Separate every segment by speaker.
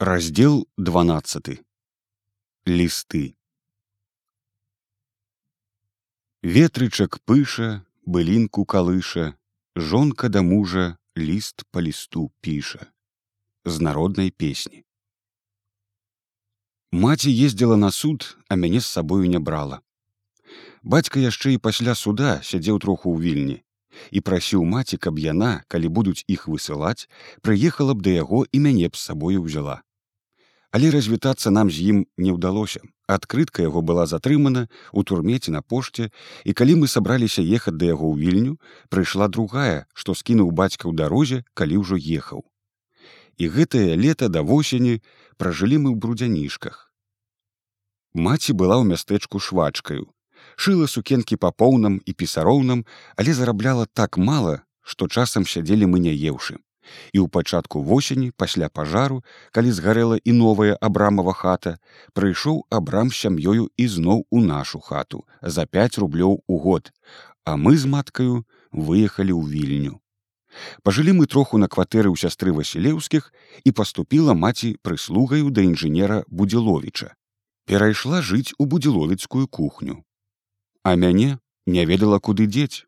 Speaker 1: Раздел 12 лісты ветрычак пыша былінку калыша жонка да мужа ліст па лісту піша з народнай песні маці ездзіла на суд а мяне з сабою не брала. Бацька яшчэ і пасля суда сядзеў троху ў вільні і прасіў маці каб яна калі будуць іх высылаць прыехала б да яго і мяне б з сабою ўзяла але развітацца нам з ім не ўдалося. Адкрытка яго была затрымана у турмеце на пошце і калі мы сабраліся ехаць да яго ў вільню прыйшла другая што скінуў бацька ў дарозе калі ўжо ехаў. І гэтае лета да восені пражылі мы ў брудзянішках. Маці была ў мястэчку швачкаю. Шыла сукенкі па поўнам і пісароўнам але зарабляла так мала што часам сядзелі мы не еўшы і ў пачатку восені пасля пажару калі згарэла і новая абрамова хата прыйшоў абрам сям'ёю ізноў у нашу хату за 5 рублёў у год а мы з маткаю выехалі ў вільню. Пажылі мы троху на кватэры ў сястры васілеўскіх і паступіла маці прыслугаю да інжынера будзіловіча перайшла жыць у будзіловіцкую кухню. А мяне не ведала куды дзець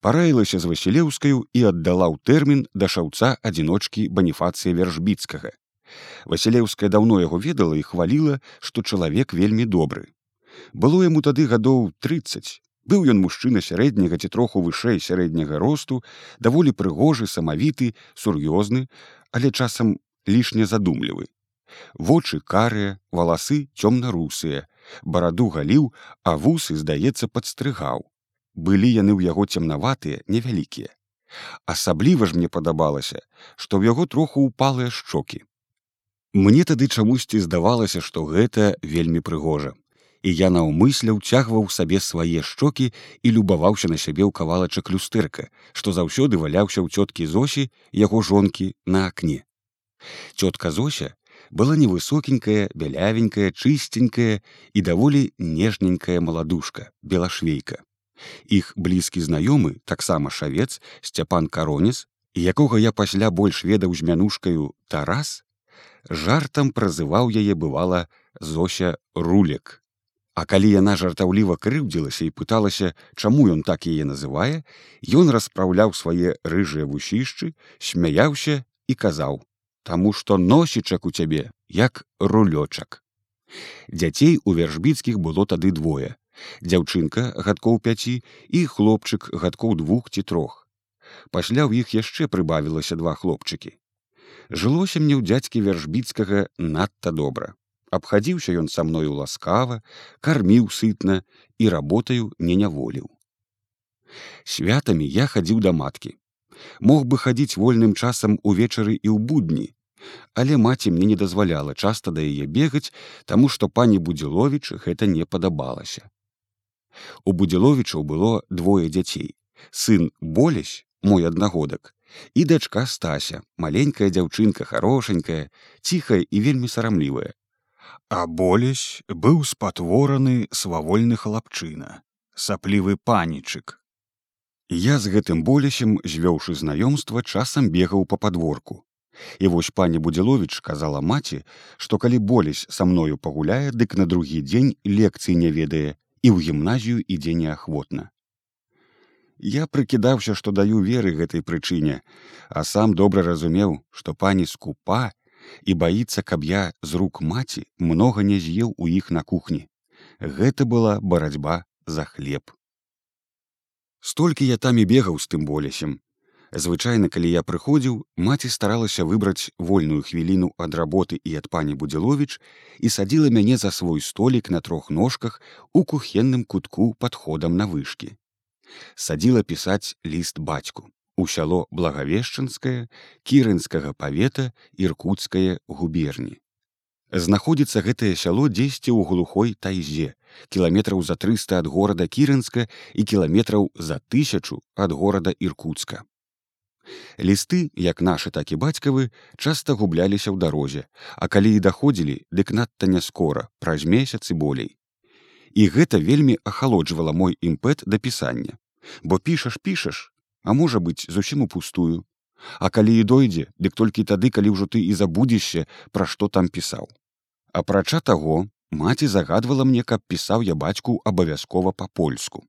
Speaker 1: параілася з васілеўскаю і аддала ў тэрмін да шаўца адзіночкі баніфацыя вяржбіцкага. Васілеўская даўно яго ведала і хваліла што чалавек вельмі добры. Было яму тады гадоў тридцать быў ён мужчына сярэдняга ці троху вышэй сярэдняга росту даволі прыгожы самавіты сур'ёзны але часам лішне задумлівы. Вочы карыя валасы цёмна-русыя бараду галіў а вусы здаецца падстрыгаў былі яны ў яго цемнаватыя невялікія. Асабліва ж мне падабалася што ў яго троху упалыя шчокі. Мне тады чамусьці здавалася што гэта вельмі прыгожа і я наўмысля ўцягваў сабе свае шчокі і любаваўся на сябе ў кавалачак люстэрка што заўсёды валяўся ў цёткі зосі яго жонкі на акне. Цётка зося была невысокенькая бялявенькая чыстенькая і даволі нежненькая маладушка белашвейка х блізкі знаёмы таксама шавец сцяпан каронец якога я пасля больш ведаў з мянушкаю тарас жартам празываў яе бывала зося рулек. А калі яна жартаўліва крыўдзілася і пыталася чаму ён так яе называе ён распраўляў свае рыжыя вусішчы смяяўся і казаў таму што носічак у цябе як рулёчак дзяцей у вяржбіцкіх было тады двое дзяўчынка гадкоў пяці і хлопчык гадкоў двух ці трох. Пасля ў іх яшчэ прыбавілася два хлопчыкі. Жылося мне ў дзядзькі вяржбіцкага надта добра. Абхадзіўся ён са мною ласкава карміў сытна і работаю не няволіў. Святамі я хадзіў да маткі. Мог бы хадзіць вольным часам увечары і ў будні але маці мне не дазваляла часта да яе бегаць таму што пані будзіловіч гэта не падабалася У будзіловічаў было двое дзяцей. Сын болясь, мой аднагодак, і дачка стася, маленькая дзяўчынка хорошенькая, ціхая і вельмі сарамлівая. А болясь быў спатвораны свавольны хлапчына, саплівы панічык. Я з гэтым болясем, звёўшы знаёмства, часам бегаў па падворку. І вось пані будзіловіч казала маці, што калі болясь са мною пагуляе, дык на другі дзень лекцыі не ведае і ў гімназію ідзе неахвотна. Я прыкідаўся, што даю веры гэтай прычыне, а сам добра разумеў, што пані скупа і баіцца, каб я з рук маці многа не з'еў у іх на кухні. Гэта была барацьба за хлеб. Столькі я там і бегаў з тым болясем, звычайна калі я прыходзіў маці старалася выбраць вольную хвіліну ад работы і ад пані будзіловіч і садзіла мяне за свой столік на трох ножках у кухенным кутку падходам на вышкі садзіла пісаць ліст бацьку у сяло благавешчанскае кірынскага павета іркутскае губерні знаходзіцца гэтае сяло дзесьці ў глухой тайзе кіламетраў за 300 ад горада кірынска і кіламетраў за тысячу ад горада іркутска лісты як нашы так і бацькавы часта губляліся ў дарозе а калі і даходзілі дык надта не скора праз месяц і болей і гэта вельмі ахалоджвала мой імпэт да пісання бо пішаш пішаш а можа быць зусім упустую А калі і дойдзе, дык толькі тады, калі ўжо ты і забудзешся, пра што там пісаў. Апрача таго, маці загадвала мне, каб пісаў я бацьку абавязкова па-польску.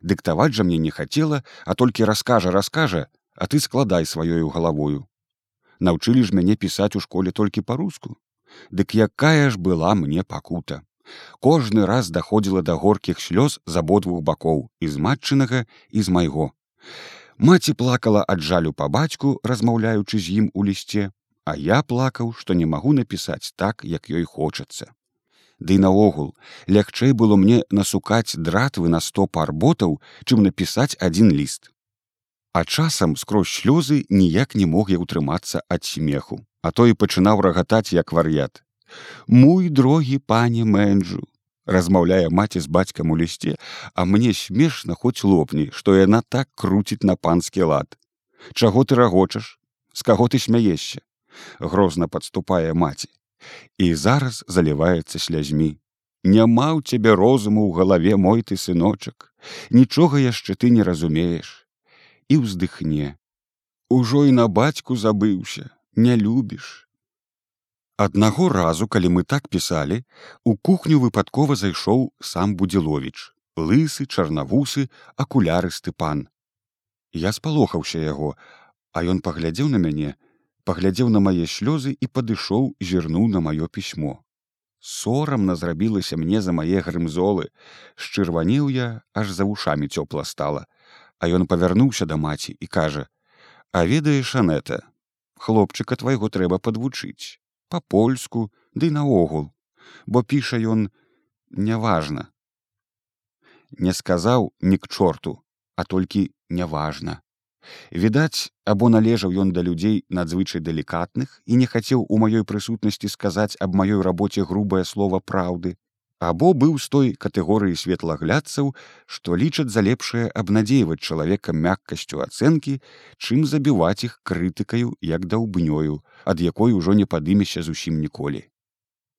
Speaker 1: Дыктаваць жа мне не хацела, а толькі раскажа, раскажа, а ты складай сваёю галавою. Наўчылі ж мяне пісаць у школе толькі па-руску. Дык якая ж была мне пакута. Кожны раз даходзіла да горкіх слёз з абодвух бакоў і з матчынага і з майго. Маці плакала ад жалю па бацьку, размаўляючы з ім у лісце, а я плакаў, што не магу напісаць так, як ёй хочацца. Ды наогул, лягчэй было мне насукаць дратвы на сто пар ботаў, чым напісаць адзін ліст. А часам скрозь слёзы ніяк не мог я ўтрымацца ад смеху, а то і пачынаў рагатаць як вар'ят. Мой дрогі пане Мэнджу, размаўляе маці з бацькам у лісце, а мне смешна хоць лопні, што яна так круціць на панскі лад. Чаго ты рагочаш, з каго ты смяешся? Грозна падступае маці. І зараз заліваецца слязьмі. Няма ў цябе розуму ў галаве мой ты сыночак, нічога яшчэ ты не разумееш. І ўздыхне. Ужо і на бацьку забыўся, не любіш. Аднаго разу, калі мы так пісалі, у кухню выпадкова зайшоў сам будзіловіч, лысы, чарнавусы, акулярысты пан. Я спалохаўся яго, а ён паглядзеў на мяне, паглядзеў на мае слёзы і падышоў зірнуў на маё пісьмо. Сорамна зрабілася мне за мае грымзолы, шчырванеў я, аж за вушамі цёпла стала, А ён павярнуўся да маці і кажа: « А ведаеш Анета, хлопчыка твайго трэба падвучыць, па-польску, ды наогул, бо піша ён няважна. Не сказаў ні к чорту, а толькі няважна. Відаць, або належаў ён да людзей надзвычай далікатных і не хацеў у маёй прысутнасці сказаць аб маёй рабоце грубае слова праўды, або быў з той катэгорыі светлаглядцаў, што лічаць за лепшае абнадзейваць чалавека мяккасцю ацэнкі, чым забіваць іх крытыкаю як даўбнёю, ад якой ужо не падымеся зусім ніколі.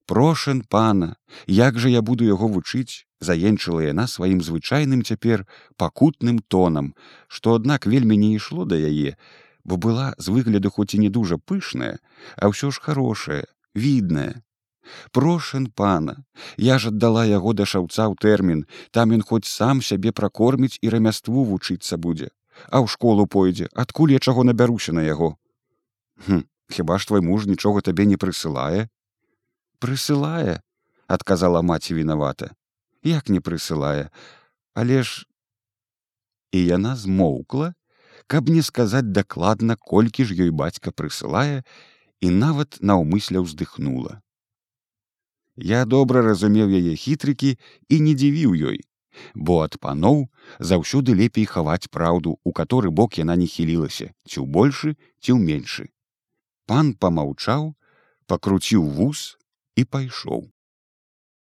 Speaker 1: Прошан пана, як жа я буду яго вучыць, заенчыла яна сваім звычайным цяпер пакутным тонам, што аднак вельмі не ішло да яе, бо была з выгляду хоць і не дужа пышная, а ўсё ж хорошая, відная. Прошан пана, я ж аддала яго да шаўца ў тэрмін, там ён хоць сам сябе пракорміць і рамяству вучыцца будзе, а ў школу пойдзе, адкуль я чаго набяруся на яго. Хм, хіба ж твой муж нічога табе не прысылае, прысылае адказала маці вінавата. Як не прысылае? Але ж і яна змоўкла каб не сказаць дакладна колькі ж ёй бацька прысылае і нават наўмысля ўздыхнула я добра разумеў яе хітрыкі і не дзівіў ёй. Бо ад паноў заўсёды лепей хаваць праўду у каторы бок яна не хілілася ці ў большы ці ў меншы пан помаўчаў пакруціў вус і пайшоў